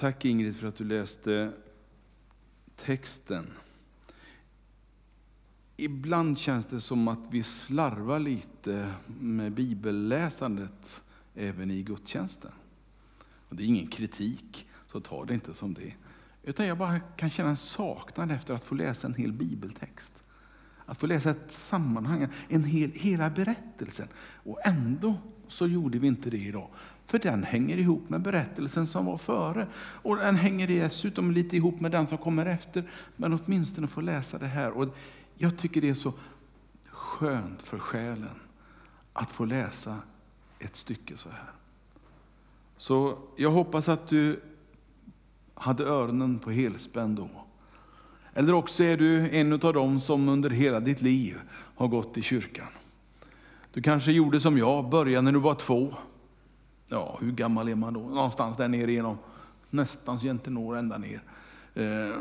Tack Ingrid för att du läste texten. Ibland känns det som att vi slarvar lite med bibelläsandet även i gudstjänsten. Och det är ingen kritik, så ta det inte som det. Utan jag bara kan känna en saknad efter att få läsa en hel bibeltext. Att få läsa ett sammanhang, en hel, hela berättelsen. Och ändå så gjorde vi inte det idag. För den hänger ihop med berättelsen som var före. Och den hänger dessutom lite ihop med den som kommer efter. Men åtminstone få läsa det här. Och jag tycker det är så skönt för själen att få läsa ett stycke så här. Så jag hoppas att du hade öronen på helspänn då. Eller också är du en av dem som under hela ditt liv har gått i kyrkan. Du kanske gjorde som jag, började när du var två. Ja, hur gammal är man då? Någonstans där nere genom, nästan så jag inte når ända ner. Eh,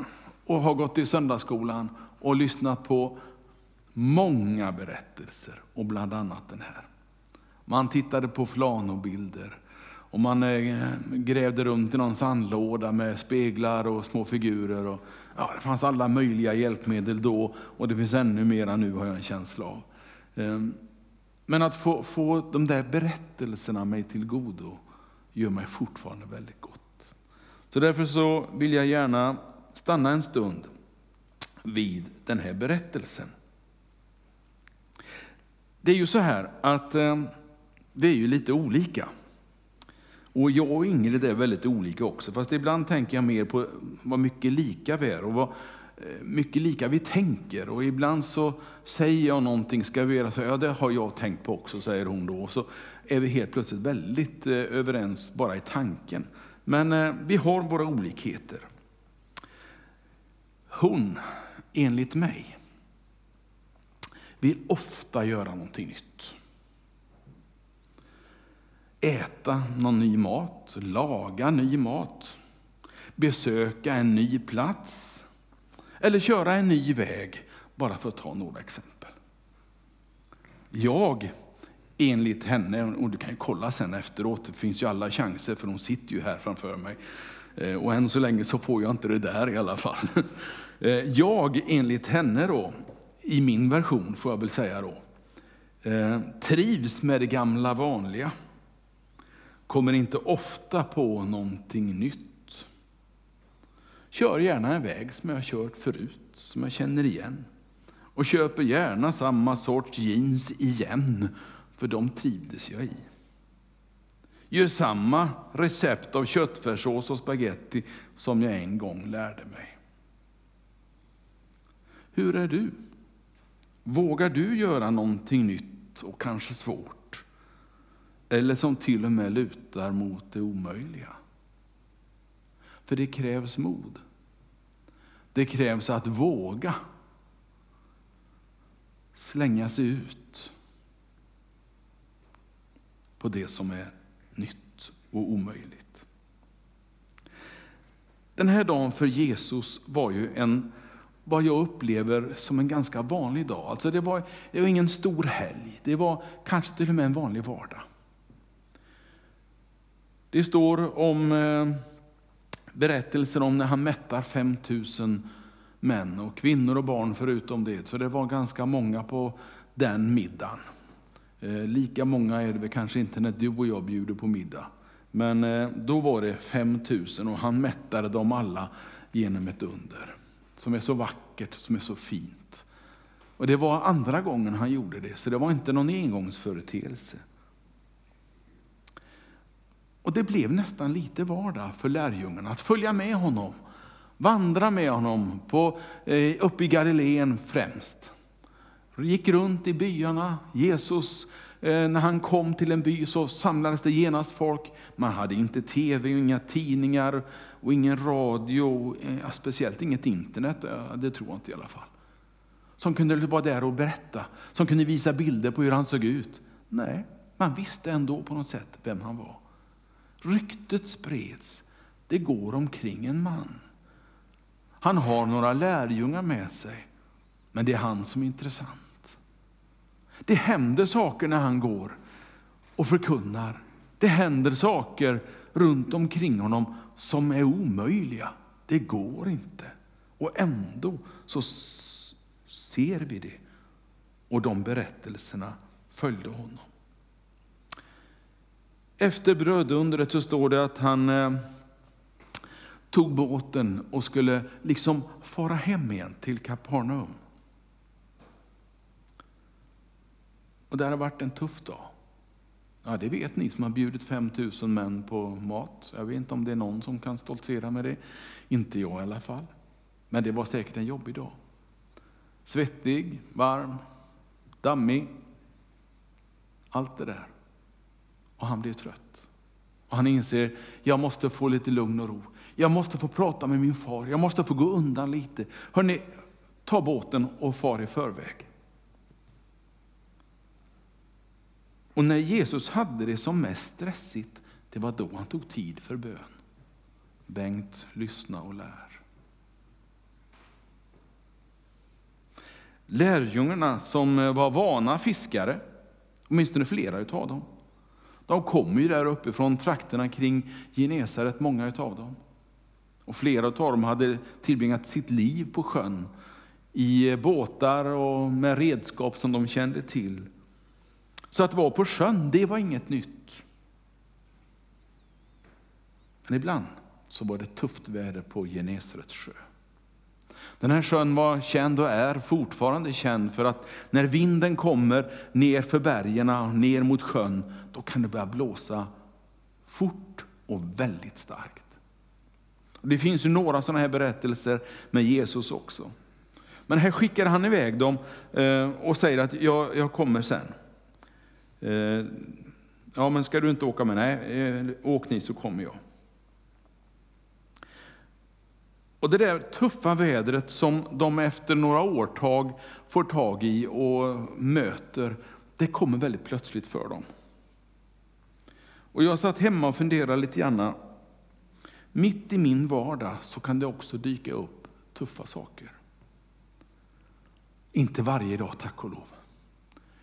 och har gått i söndagsskolan och lyssnat på många berättelser och bland annat den här. Man tittade på flanobilder och man eh, grävde runt i någon sandlåda med speglar och små figurer. Och, ja, det fanns alla möjliga hjälpmedel då och det finns ännu mera nu har jag en känsla av. Eh, men att få, få de där berättelserna mig till godo gör mig fortfarande väldigt gott. Så därför så vill jag gärna stanna en stund vid den här berättelsen. Det är ju så här att eh, vi är ju lite olika. Och jag och Ingrid är väldigt olika också, fast ibland tänker jag mer på vad mycket lika vi är och vad Eh, mycket lika vi tänker. Och ibland så säger jag någonting, ska vi göra så? Ja, det har jag tänkt på också, säger hon då. Och så är vi helt plötsligt väldigt eh, överens bara i tanken. Men eh, vi har våra olikheter. Hon, enligt mig, vill ofta göra någonting nytt äta någon ny mat, laga ny mat, besöka en ny plats eller köra en ny väg, bara för att ta några exempel. Jag, enligt henne, och du kan ju kolla sen efteråt, det finns ju alla chanser för hon sitter ju här framför mig. Eh, och än så länge så får jag inte det där i alla fall. Eh, jag, enligt henne då, i min version får jag väl säga då, eh, trivs med det gamla vanliga kommer inte ofta på någonting nytt. Kör gärna en väg som jag har kört förut, som jag känner igen. Och köper gärna samma sorts jeans igen, för de trivdes jag i. Gör samma recept av köttfärssås och spaghetti som jag en gång lärde mig. Hur är du? Vågar du göra någonting nytt och kanske svårt? Eller som till och med lutar mot det omöjliga. För det krävs mod. Det krävs att våga slänga sig ut på det som är nytt och omöjligt. Den här dagen för Jesus var ju en, vad jag upplever som en ganska vanlig dag. Alltså det, var, det var ingen stor helg, det var kanske till och med en vanlig vardag. Det står om eh, berättelser om när han mättar 5000 män och kvinnor och barn förutom det. Så det var ganska många på den middagen. Eh, lika många är det väl kanske inte när du och jag bjuder på middag. Men eh, då var det 5000 och han mättade dem alla genom ett under. Som är så vackert, som är så fint. Och det var andra gången han gjorde det, så det var inte någon engångsföreteelse. Och det blev nästan lite vardag för lärjungarna att följa med honom, vandra med honom på, eh, uppe i Galileen främst. Gick runt i byarna. Jesus, eh, när han kom till en by så samlades det genast folk. Man hade inte tv, inga tidningar och ingen radio, eh, speciellt inget internet, eh, det tror jag inte i alla fall. Som kunde liksom vara där och berätta, som kunde visa bilder på hur han såg ut. Nej, man visste ändå på något sätt vem han var. Ryktet spreds. Det går omkring en man. Han har några lärjungar med sig, men det är han som är intressant. Det händer saker när han går och förkunnar. Det händer saker runt omkring honom som är omöjliga. Det går inte. Och ändå så ser vi det. Och de berättelserna följde honom. Efter brödundret så står det att han eh, tog båten och skulle liksom fara hem igen till Kapernaum. Och det har varit en tuff dag. Ja, det vet ni som har bjudit 5000 män på mat. Jag vet inte om det är någon som kan stoltsera med det. Inte jag i alla fall. Men det var säkert en jobbig dag. Svettig, varm, dammig. Allt det där. Och han blir trött. Och han inser, jag måste få lite lugn och ro. Jag måste få prata med min far. Jag måste få gå undan lite. Hörrni, ta båten och far i förväg. Och när Jesus hade det som mest stressigt, det var då han tog tid för bön. Bengt, lyssna och lär. Lärjungarna som var vana fiskare, åtminstone flera utav dem, de kommer ju där uppifrån trakterna kring Genesaret, många utav dem. Och flera av dem hade tillbringat sitt liv på sjön i båtar och med redskap som de kände till. Så att vara på sjön, det var inget nytt. Men ibland så var det tufft väder på Genesarets sjö. Den här sjön var känd och är fortfarande känd för att när vinden kommer ner för bergen, och ner mot sjön, då kan det börja blåsa fort och väldigt starkt. Det finns ju några sådana här berättelser med Jesus också. Men här skickar han iväg dem eh, och säger att jag, jag kommer sen. Eh, ja, men ska du inte åka med? Nej, eh, åk ni så kommer jag. Och det där tuffa vädret som de efter några årtag får tag i och möter, det kommer väldigt plötsligt för dem. Och jag satt hemma och funderade lite grann. Mitt i min vardag så kan det också dyka upp tuffa saker. Inte varje dag, tack och lov.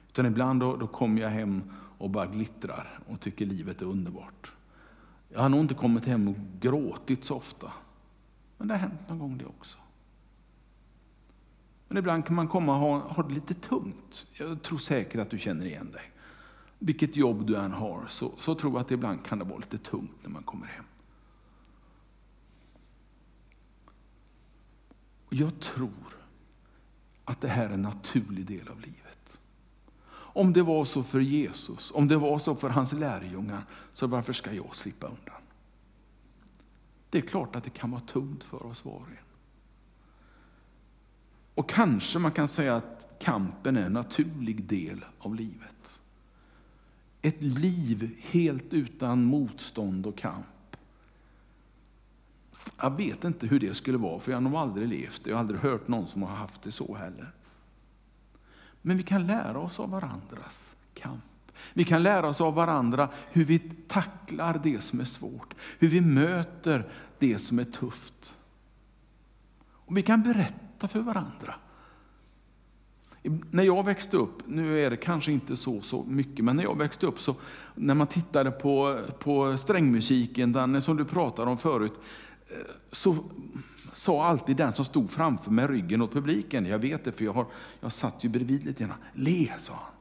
Utan ibland då, då kommer jag hem och bara glittrar och tycker livet är underbart. Jag har nog inte kommit hem och gråtit så ofta. Men det har hänt någon gång det också. Men ibland kan man komma och ha, ha det lite tungt. Jag tror säkert att du känner igen dig. Vilket jobb du än har så, så tror jag att ibland kan det vara lite tungt när man kommer hem. Och jag tror att det här är en naturlig del av livet. Om det var så för Jesus, om det var så för hans lärjungar, så varför ska jag slippa undan? Det är klart att det kan vara tungt för oss var och en. Och kanske man kan säga att kampen är en naturlig del av livet. Ett liv helt utan motstånd och kamp. Jag vet inte hur det skulle vara, för jag har nog aldrig levt det. Jag har aldrig hört någon som har haft det så heller. Men vi kan lära oss av varandras kamp. Vi kan lära oss av varandra hur vi tacklar det som är svårt, hur vi möter det som är tufft. Och vi kan berätta för varandra. När jag växte upp, nu är det kanske inte så, så mycket, men när jag växte upp så när man tittade på, på strängmusiken, den som du pratade om förut, eh, så sa alltid den som stod framför mig ryggen åt publiken, jag vet det för jag, har, jag satt ju bredvid lite grann, le sa han.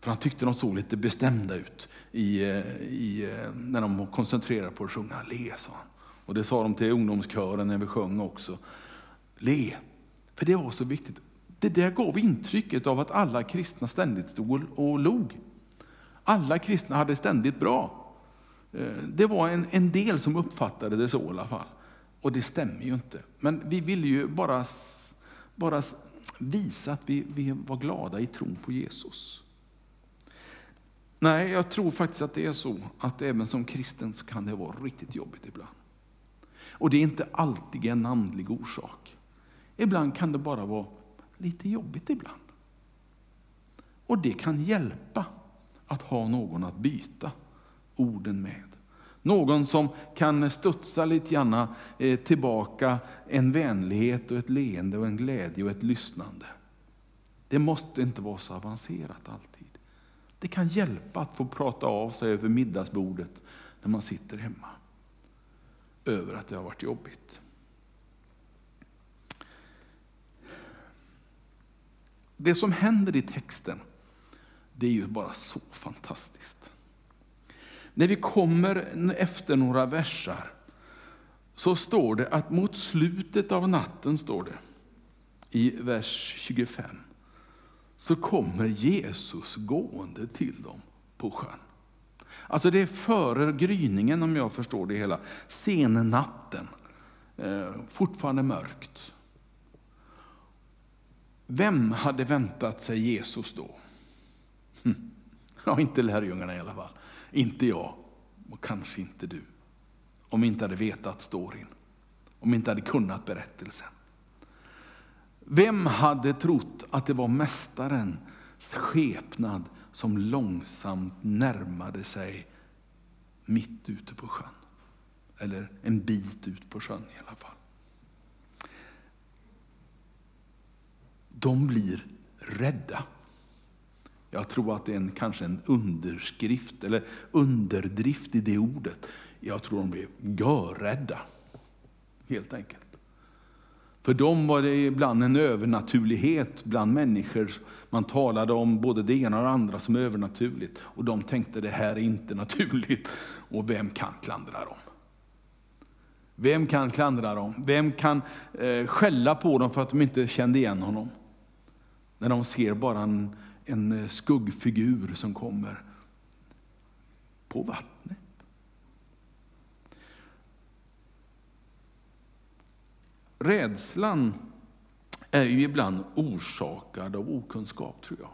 För han tyckte de såg lite bestämda ut i, eh, i, eh, när de koncentrerade på att sjunga. Le, sa han. Och det sa de till ungdomskören när vi sjöng också. Le, för det var så viktigt. Det där gav intrycket av att alla kristna ständigt stod och log. Alla kristna hade ständigt bra. Eh, det var en, en del som uppfattade det så i alla fall. Och det stämmer ju inte. Men vi ville ju bara, bara visa att vi, vi var glada i tron på Jesus. Nej, jag tror faktiskt att det är så att även som kristen så kan det vara riktigt jobbigt ibland. Och det är inte alltid en andlig orsak. Ibland kan det bara vara lite jobbigt ibland. Och det kan hjälpa att ha någon att byta orden med. Någon som kan studsa lite grann eh, tillbaka en vänlighet och ett leende och en glädje och ett lyssnande. Det måste inte vara så avancerat alltid. Det kan hjälpa att få prata av sig över middagsbordet när man sitter hemma över att det har varit jobbigt. Det som händer i texten, det är ju bara så fantastiskt. När vi kommer efter några versar så står det att mot slutet av natten, står det i vers 25, så kommer Jesus gående till dem på sjön. Alltså det är före gryningen om jag förstår det hela, sennatten, eh, fortfarande mörkt. Vem hade väntat sig Jesus då? Hm. Ja, inte lärjungarna i alla fall. Inte jag och kanske inte du. Om vi inte hade vetat storyn. Om vi inte hade kunnat berättelsen. Vem hade trott att det var Mästarens skepnad som långsamt närmade sig mitt ute på sjön? Eller en bit ut på sjön i alla fall. De blir rädda. Jag tror att det är en, kanske en underskrift eller underdrift i det ordet. Jag tror de blev görrädda, helt enkelt. För dem var det ibland en övernaturlighet bland människor. Man talade om både det ena och det andra som övernaturligt. Och de tänkte det här är inte naturligt. Och vem kan klandra dem? Vem kan klandra dem? Vem kan eh, skälla på dem för att de inte kände igen honom? När de ser bara en, en skuggfigur som kommer på vattnet. Rädslan är ju ibland orsakad av okunskap tror jag.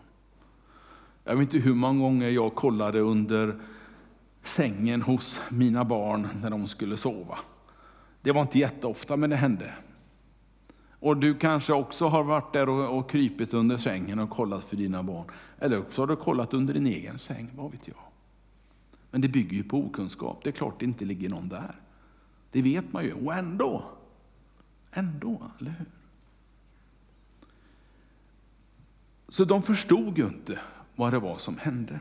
Jag vet inte hur många gånger jag kollade under sängen hos mina barn när de skulle sova. Det var inte jätteofta, men det hände. Och du kanske också har varit där och, och krypit under sängen och kollat för dina barn. Eller också har du kollat under din egen säng, vad vet jag. Men det bygger ju på okunskap. Det är klart det inte ligger någon där. Det vet man ju. Och ändå, ändå, eller hur? Så de förstod ju inte vad det var som hände.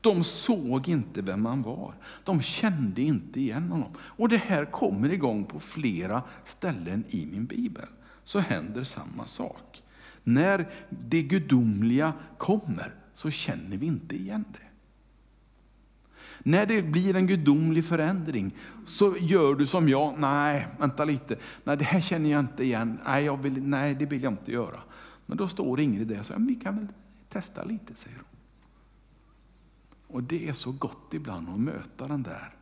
De såg inte vem han var. De kände inte igen honom. Och det här kommer igång på flera ställen i min bibel. Så händer samma sak. När det gudomliga kommer så känner vi inte igen det. När det blir en gudomlig förändring så gör du som jag. Nej, vänta lite. Nej, det här känner jag inte igen. Nej, jag vill, nej det vill jag inte göra. Men då står Ingrid där och säger, vi kan väl testa lite, säger hon. Och det är så gott ibland att möta den där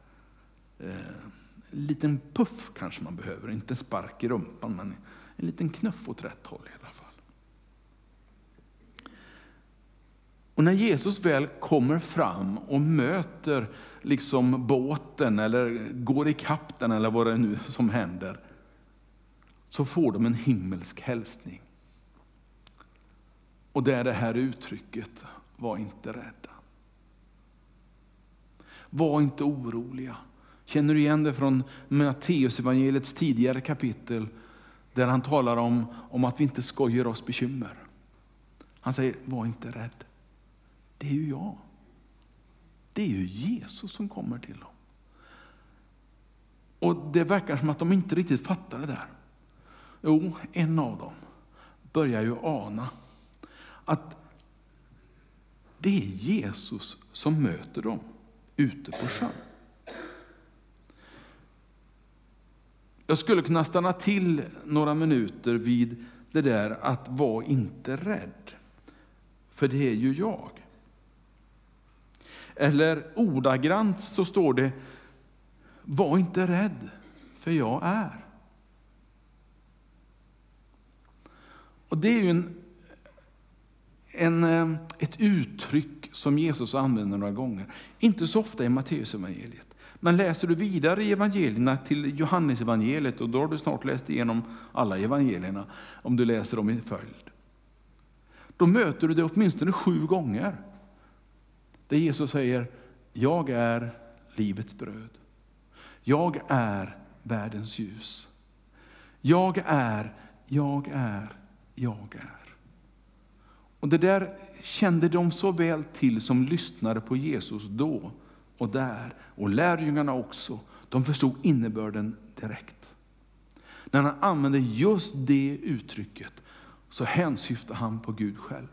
eh, liten puff kanske man behöver, inte en spark i rumpan, men en liten knuff åt rätt håll i alla fall. Och när Jesus väl kommer fram och möter liksom båten eller går i den eller vad det är nu som händer, så får de en himmelsk hälsning. Och det är det här uttrycket, var inte rädda. Var inte oroliga. Känner du igen det från Matteus evangeliets tidigare kapitel där han talar om, om att vi inte ska göra oss bekymmer. Han säger, var inte rädd. Det är ju jag. Det är ju Jesus som kommer till dem. Och det verkar som att de inte riktigt fattar det där. Jo, en av dem börjar ju ana att det är Jesus som möter dem ute på sjön. Jag skulle kunna stanna till några minuter vid det där att var inte rädd, för det är ju jag. Eller ordagrant så står det, var inte rädd, för jag är. Och det är ju en, en, eh, ett uttryck som Jesus använder några gånger. Inte så ofta i Matteusevangeliet. Men läser du vidare i evangelierna till Johannesevangeliet, och då har du snart läst igenom alla evangelierna, om du läser dem i följd. Då möter du det åtminstone sju gånger. Där Jesus säger, jag är livets bröd. Jag är världens ljus. Jag är, jag är, jag är. Och det där kände de så väl till som lyssnade på Jesus då och där. Och lärjungarna också. De förstod innebörden direkt. När han använde just det uttrycket så hänsyftar han på Gud själv.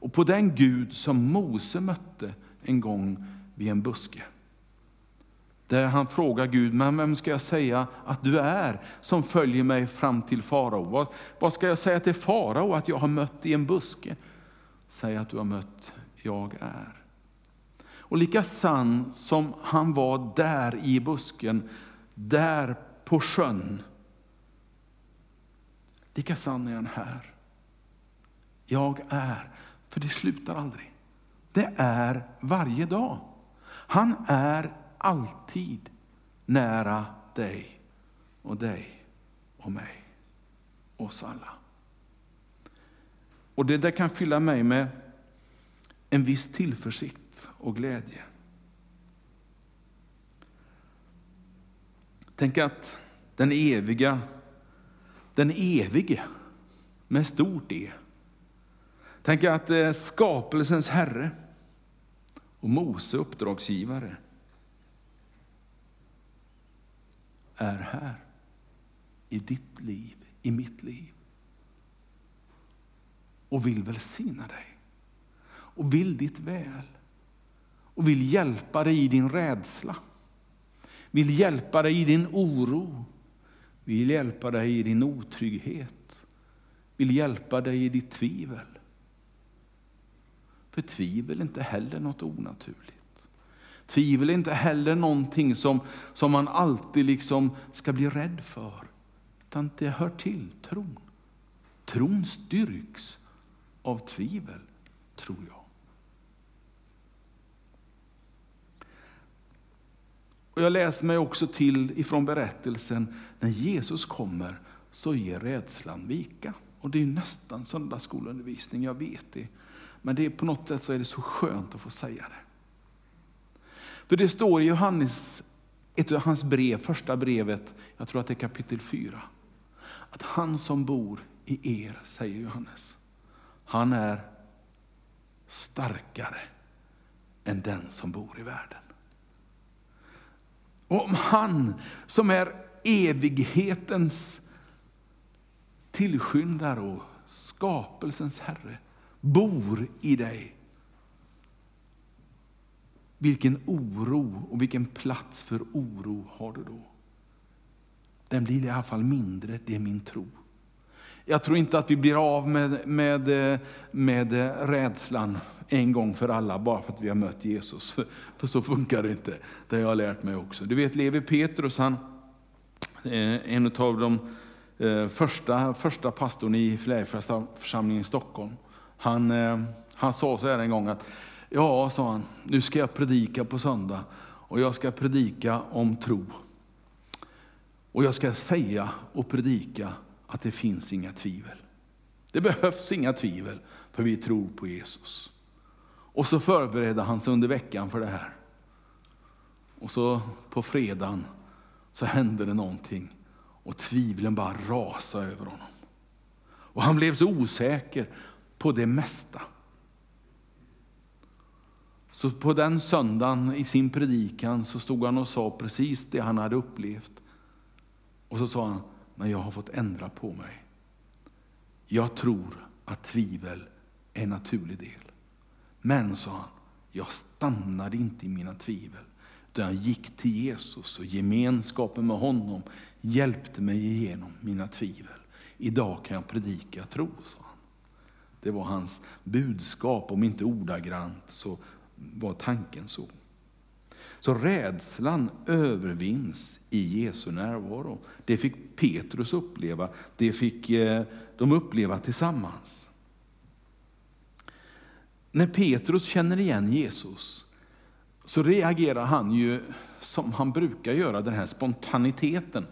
Och på den Gud som Mose mötte en gång vid en buske. Där han frågar Gud, men vem ska jag säga att du är som följer mig fram till farao? Vad, vad ska jag säga till farao att jag har mött i en buske? Säg att du har mött, jag är. Och lika sann som han var där i busken, där på sjön, lika sann är han här. Jag är, för det slutar aldrig. Det är varje dag. Han är alltid nära dig och dig och mig, oss alla. Och det där kan fylla mig med en viss tillförsikt och glädje. Tänk att den eviga, den evige med stort E. Tänk att eh, skapelsens Herre och Mose uppdragsgivare är här i ditt liv, i mitt liv. Och vill välsigna dig. Och vill ditt väl. Och vill hjälpa dig i din rädsla. Vill hjälpa dig i din oro. Vill hjälpa dig i din otrygghet. Vill hjälpa dig i ditt tvivel. För tvivel är inte heller något onaturligt. Tvivel är inte heller någonting som, som man alltid liksom ska bli rädd för. Utan det hör till tron. Tron styrks av tvivel, tror jag. Och jag läser mig också till ifrån berättelsen, när Jesus kommer så ger rädslan vika. Och det är nästan söndagsskolundervisning, jag vet det. Men det är på något sätt så är det så skönt att få säga det. För det står i Johannes, ett av hans brev, första brevet, jag tror att det är kapitel 4, att han som bor i er, säger Johannes, han är starkare än den som bor i världen. Och om han som är evighetens tillskyndare och skapelsens Herre bor i dig, vilken oro och vilken plats för oro har du då? Den blir i alla fall mindre, det är min tro. Jag tror inte att vi blir av med, med, med rädslan en gång för alla bara för att vi har mött Jesus. För så funkar det inte. Det har jag lärt mig också. Du vet Levi Petrus, han, eh, en av de eh, första, första pastorn i Filadelfiaförsamlingen i Stockholm. Han, eh, han sa så här en gång att Ja, sa han, nu ska jag predika på söndag och jag ska predika om tro. Och jag ska säga och predika att det finns inga tvivel. Det behövs inga tvivel för vi tror på Jesus. Och så förberedde han sig under veckan för det här. Och så på fredagen så hände det någonting och tvivlen bara rasade över honom. Och han blev så osäker på det mesta. Så på den söndagen i sin predikan så stod han och sa precis det han hade upplevt. Och så sa han, men jag har fått ändra på mig. Jag tror att tvivel är en naturlig del. Men, sa han, jag stannade inte i mina tvivel. Utan jag gick till Jesus och gemenskapen med honom hjälpte mig igenom mina tvivel. Idag kan jag predika tro, sa han. Det var hans budskap, om inte ordagrant så var tanken så. Så rädslan övervinns i Jesu närvaro. Det fick Petrus uppleva, det fick eh, de uppleva tillsammans. När Petrus känner igen Jesus så reagerar han ju som han brukar göra, den här spontaniteten.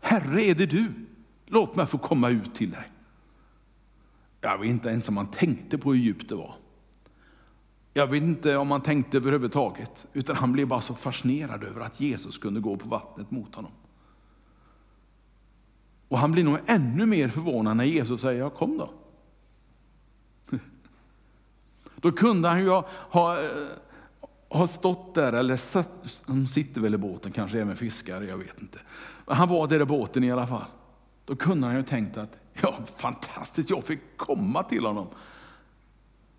Herre, är det du? Låt mig få komma ut till dig. Jag vet inte ens om han tänkte på hur djupt det var. Jag vet inte om han tänkte överhuvudtaget, utan han blev bara så fascinerad över att Jesus kunde gå på vattnet mot honom. Och han blir nog ännu mer förvånad när Jesus säger, ja kom då. Då kunde han ju ha, ha, ha stått där, eller satt, han sitter väl i båten, kanske även fiskare, jag vet inte. Han var där i båten i alla fall. Då kunde han ju tänkt att, ja fantastiskt, jag fick komma till honom.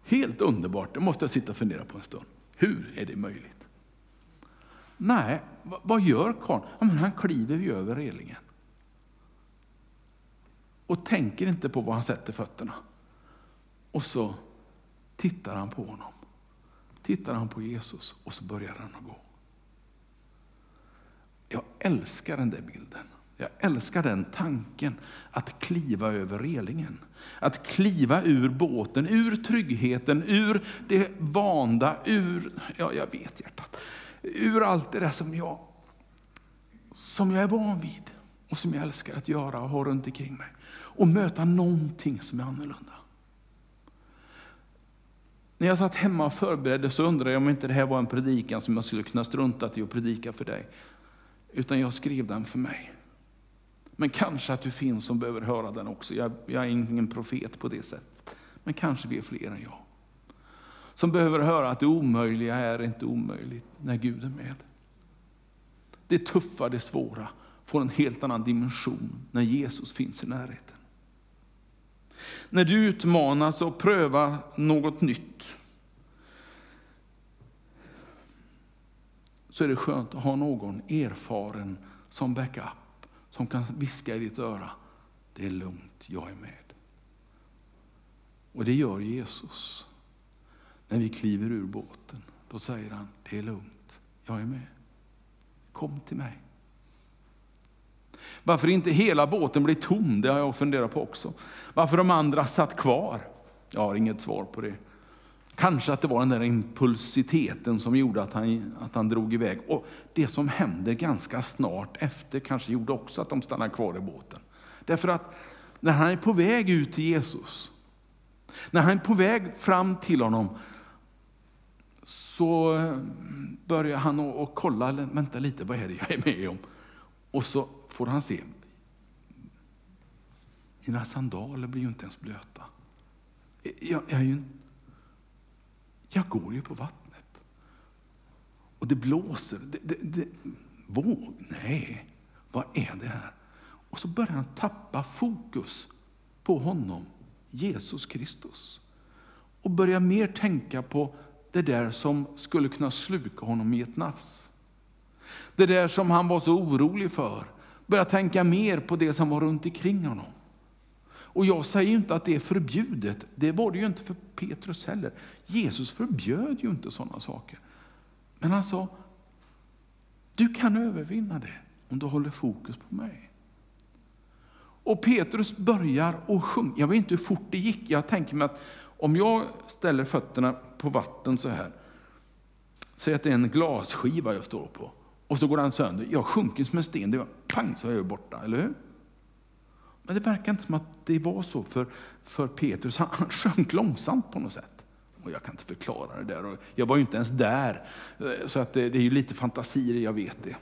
Helt underbart, det måste jag sitta och fundera på en stund. Hur är det möjligt? Nej, vad gör karln? Ja, han kliver ju över relingen. Och tänker inte på var han sätter fötterna. Och så tittar han på honom. Tittar han på Jesus och så börjar han att gå. Jag älskar den där bilden. Jag älskar den tanken att kliva över relingen. Att kliva ur båten, ur tryggheten, ur det vanda, ur, ja jag vet hjärtat, ur allt det där som jag, som jag är van vid och som jag älskar att göra och ha runt omkring mig. Och möta någonting som är annorlunda. När jag satt hemma och förberedde så undrade jag om inte det här var en predikan som jag skulle kunna strunta i att predika för dig. Utan jag skrev den för mig. Men kanske att du finns som behöver höra den också. Jag, jag är ingen profet på det sättet. Men kanske vi är fler än jag. Som behöver höra att det omöjliga är inte omöjligt när Gud är med. Det tuffa, det svåra får en helt annan dimension när Jesus finns i närheten. När du utmanas att pröva något nytt så är det skönt att ha någon erfaren som backup, som kan viska i ditt öra. Det är lugnt, jag är med. Och det gör Jesus. När vi kliver ur båten, då säger han, det är lugnt, jag är med. Kom till mig. Varför inte hela båten blir tom, det har jag funderat på också. Varför de andra satt kvar? Jag har inget svar på det. Kanske att det var den där impulsiteten som gjorde att han, att han drog iväg. Och det som hände ganska snart efter kanske gjorde också att de stannade kvar i båten. Därför att när han är på väg ut till Jesus, när han är på väg fram till honom, så börjar han att kolla, vänta lite, vad är det jag är med om? Och så får han se, mina sandaler blir ju inte ens blöta. Jag, jag, ju, jag går ju på vattnet. Och det blåser. Det, det, det, våg? Nej, vad är det här? Och så börjar han tappa fokus på honom, Jesus Kristus. Och börjar mer tänka på det där som skulle kunna sluka honom i ett nafs. Det där som han var så orolig för. Börja tänka mer på det som var runt omkring honom. Och jag säger inte att det är förbjudet. Det var det ju inte för Petrus heller. Jesus förbjöd ju inte sådana saker. Men han sa, du kan övervinna det om du håller fokus på mig. Och Petrus börjar och sjunga. Jag vet inte hur fort det gick. Jag tänker mig att om jag ställer fötterna på vatten så här. Säg att det är en glasskiva jag står på. Och så går den sönder. Jag sjunker som en sten. Det var, pang så är jag borta, eller hur? Men det verkar inte som att det var så för, för Petrus. Han, han sjönk långsamt på något sätt. Och jag kan inte förklara det där. Och jag var ju inte ens där. Eh, så att det, det är ju lite fantasier, jag vet det.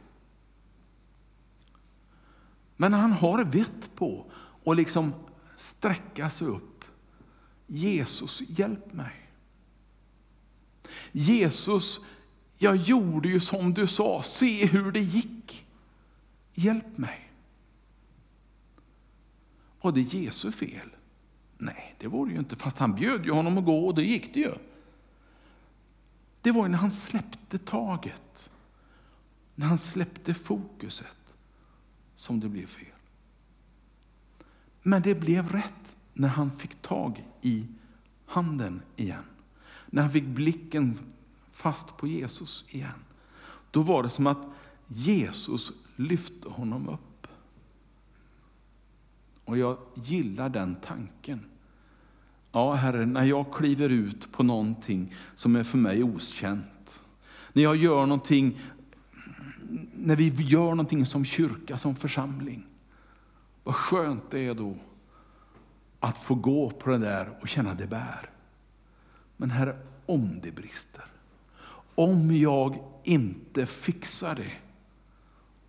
Men han har vett på att liksom sträcka sig upp. Jesus, hjälp mig. Jesus, jag gjorde ju som du sa, se hur det gick. Hjälp mig. Var det Jesu fel? Nej, det var det ju inte, fast han bjöd ju honom att gå och det gick det ju. Det var ju när han släppte taget, när han släppte fokuset, som det blev fel. Men det blev rätt när han fick tag i handen igen. När han fick blicken fast på Jesus igen. Då var det som att Jesus lyfte honom upp. Och jag gillar den tanken. Ja, Herre, när jag kliver ut på någonting som är för mig okänt. När jag gör någonting, när vi gör någonting som kyrka, som församling. Vad skönt det är då att få gå på det där och känna det bär. Men Herre, om det brister, om jag inte fixar det,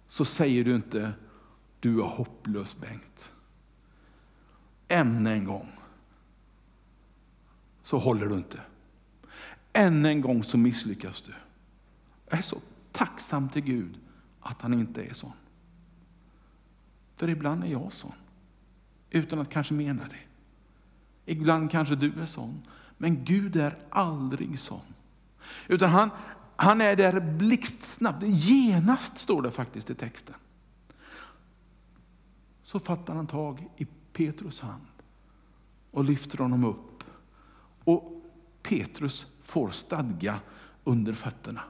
så säger du inte, du är hopplös Bengt. Än en gång så håller du inte. Än en gång så misslyckas du. Jag är så tacksam till Gud att han inte är sån. För ibland är jag sån, utan att kanske mena det. Ibland kanske du är sån, men Gud är aldrig sån. Utan han, han är där blixtsnabbt, genast står det faktiskt i texten. Så fattar han tag i Petrus hand och lyfter honom upp. Och Petrus får stadga under fötterna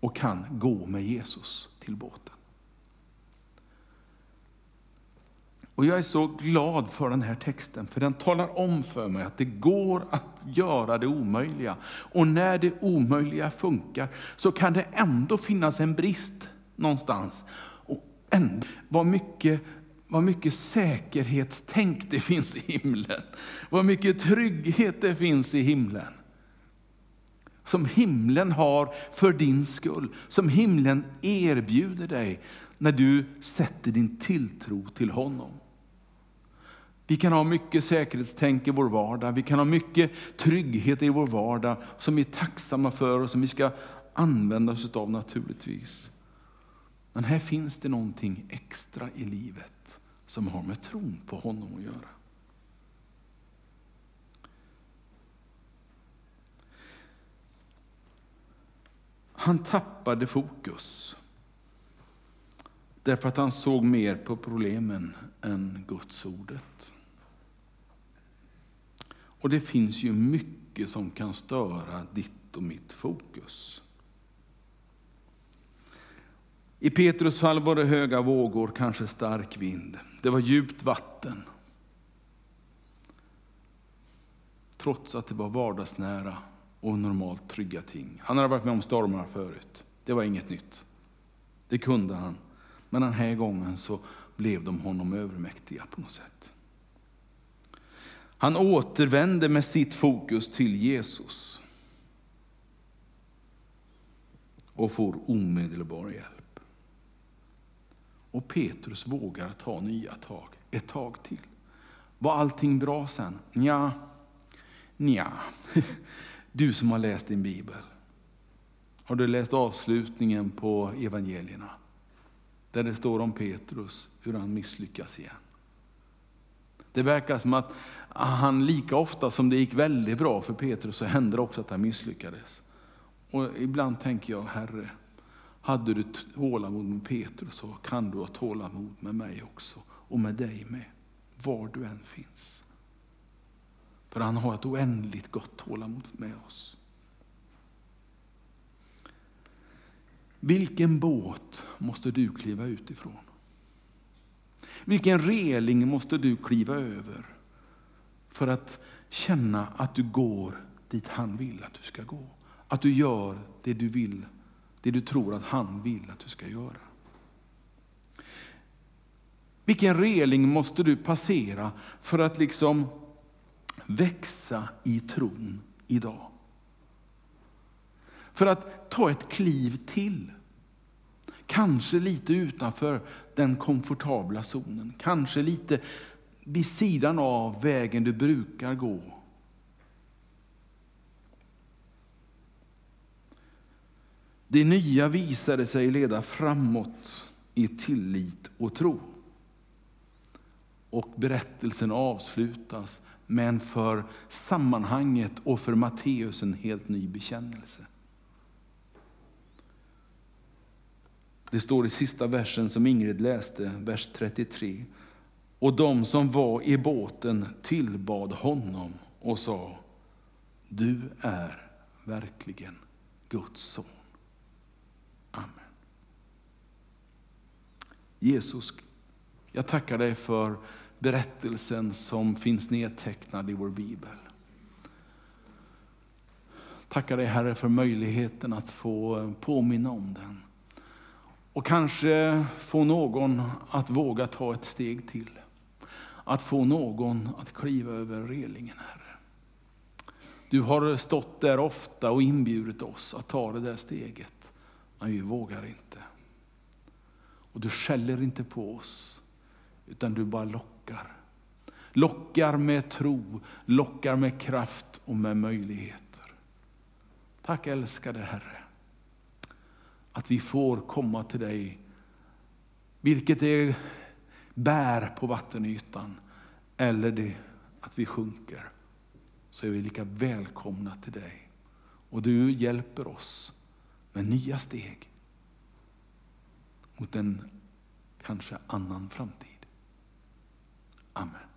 och kan gå med Jesus till båten. Och Jag är så glad för den här texten, för den talar om för mig att det går att göra det omöjliga. Och när det omöjliga funkar så kan det ändå finnas en brist någonstans. Och ändå, vad mycket vad mycket säkerhetstänk det finns i himlen. Vad mycket trygghet det finns i himlen. Som himlen har för din skull. Som himlen erbjuder dig när du sätter din tilltro till honom. Vi kan ha mycket säkerhetstänk i vår vardag, vi kan ha mycket trygghet i vår vardag som vi är tacksamma för och som vi ska använda oss av naturligtvis. Men här finns det någonting extra i livet som har med tron på honom att göra. Han tappade fokus därför att han såg mer på problemen än Guds ordet. Och det finns ju mycket som kan störa ditt och mitt fokus. I Petrus fall var det höga vågor, kanske stark vind. Det var djupt vatten. Trots att det var vardagsnära och normalt trygga ting. Han hade varit med om stormar förut. Det var inget nytt. Det kunde han. Men den här gången så blev de honom övermäktiga på något sätt. Han återvände med sitt fokus till Jesus och får omedelbar hjälp. Och Petrus vågar ta nya tag, ett tag till. Var allting bra sen? Nja, nja. Du som har läst din bibel. Har du läst avslutningen på evangelierna? Där det står om Petrus, hur han misslyckas igen. Det verkar som att han lika ofta som det gick väldigt bra för Petrus så hände det också att han misslyckades. Och ibland tänker jag, Herre, hade du tålamod med Petrus så kan du ha tålamod med mig också och med dig med, var du än finns. För han har ett oändligt gott tålamod med oss. Vilken båt måste du kliva ut ifrån? Vilken reling måste du kliva över för att känna att du går dit han vill att du ska gå? Att du gör det du vill, det du tror att han vill att du ska göra. Vilken reling måste du passera för att liksom växa i tron idag? För att ta ett kliv till. Kanske lite utanför den komfortabla zonen. Kanske lite vid sidan av vägen du brukar gå. Det nya visade sig leda framåt i tillit och tro. Och berättelsen avslutas med en för sammanhanget och för Matteus en helt ny bekännelse. Det står i sista versen som Ingrid läste, vers 33. Och de som var i båten tillbad honom och sa, du är verkligen Guds son. Jesus, jag tackar dig för berättelsen som finns nedtecknad i vår bibel. Tackar dig Herre för möjligheten att få påminna om den. Och kanske få någon att våga ta ett steg till. Att få någon att kliva över relingen, Herre. Du har stått där ofta och inbjudit oss att ta det där steget, men vi vågar inte. Och du skäller inte på oss, utan du bara lockar. Lockar med tro, lockar med kraft och med möjligheter. Tack älskade Herre att vi får komma till dig. Vilket är bär på vattenytan eller det att vi sjunker, så är vi lika välkomna till dig. Och du hjälper oss med nya steg mot en kanske annan framtid. Amen.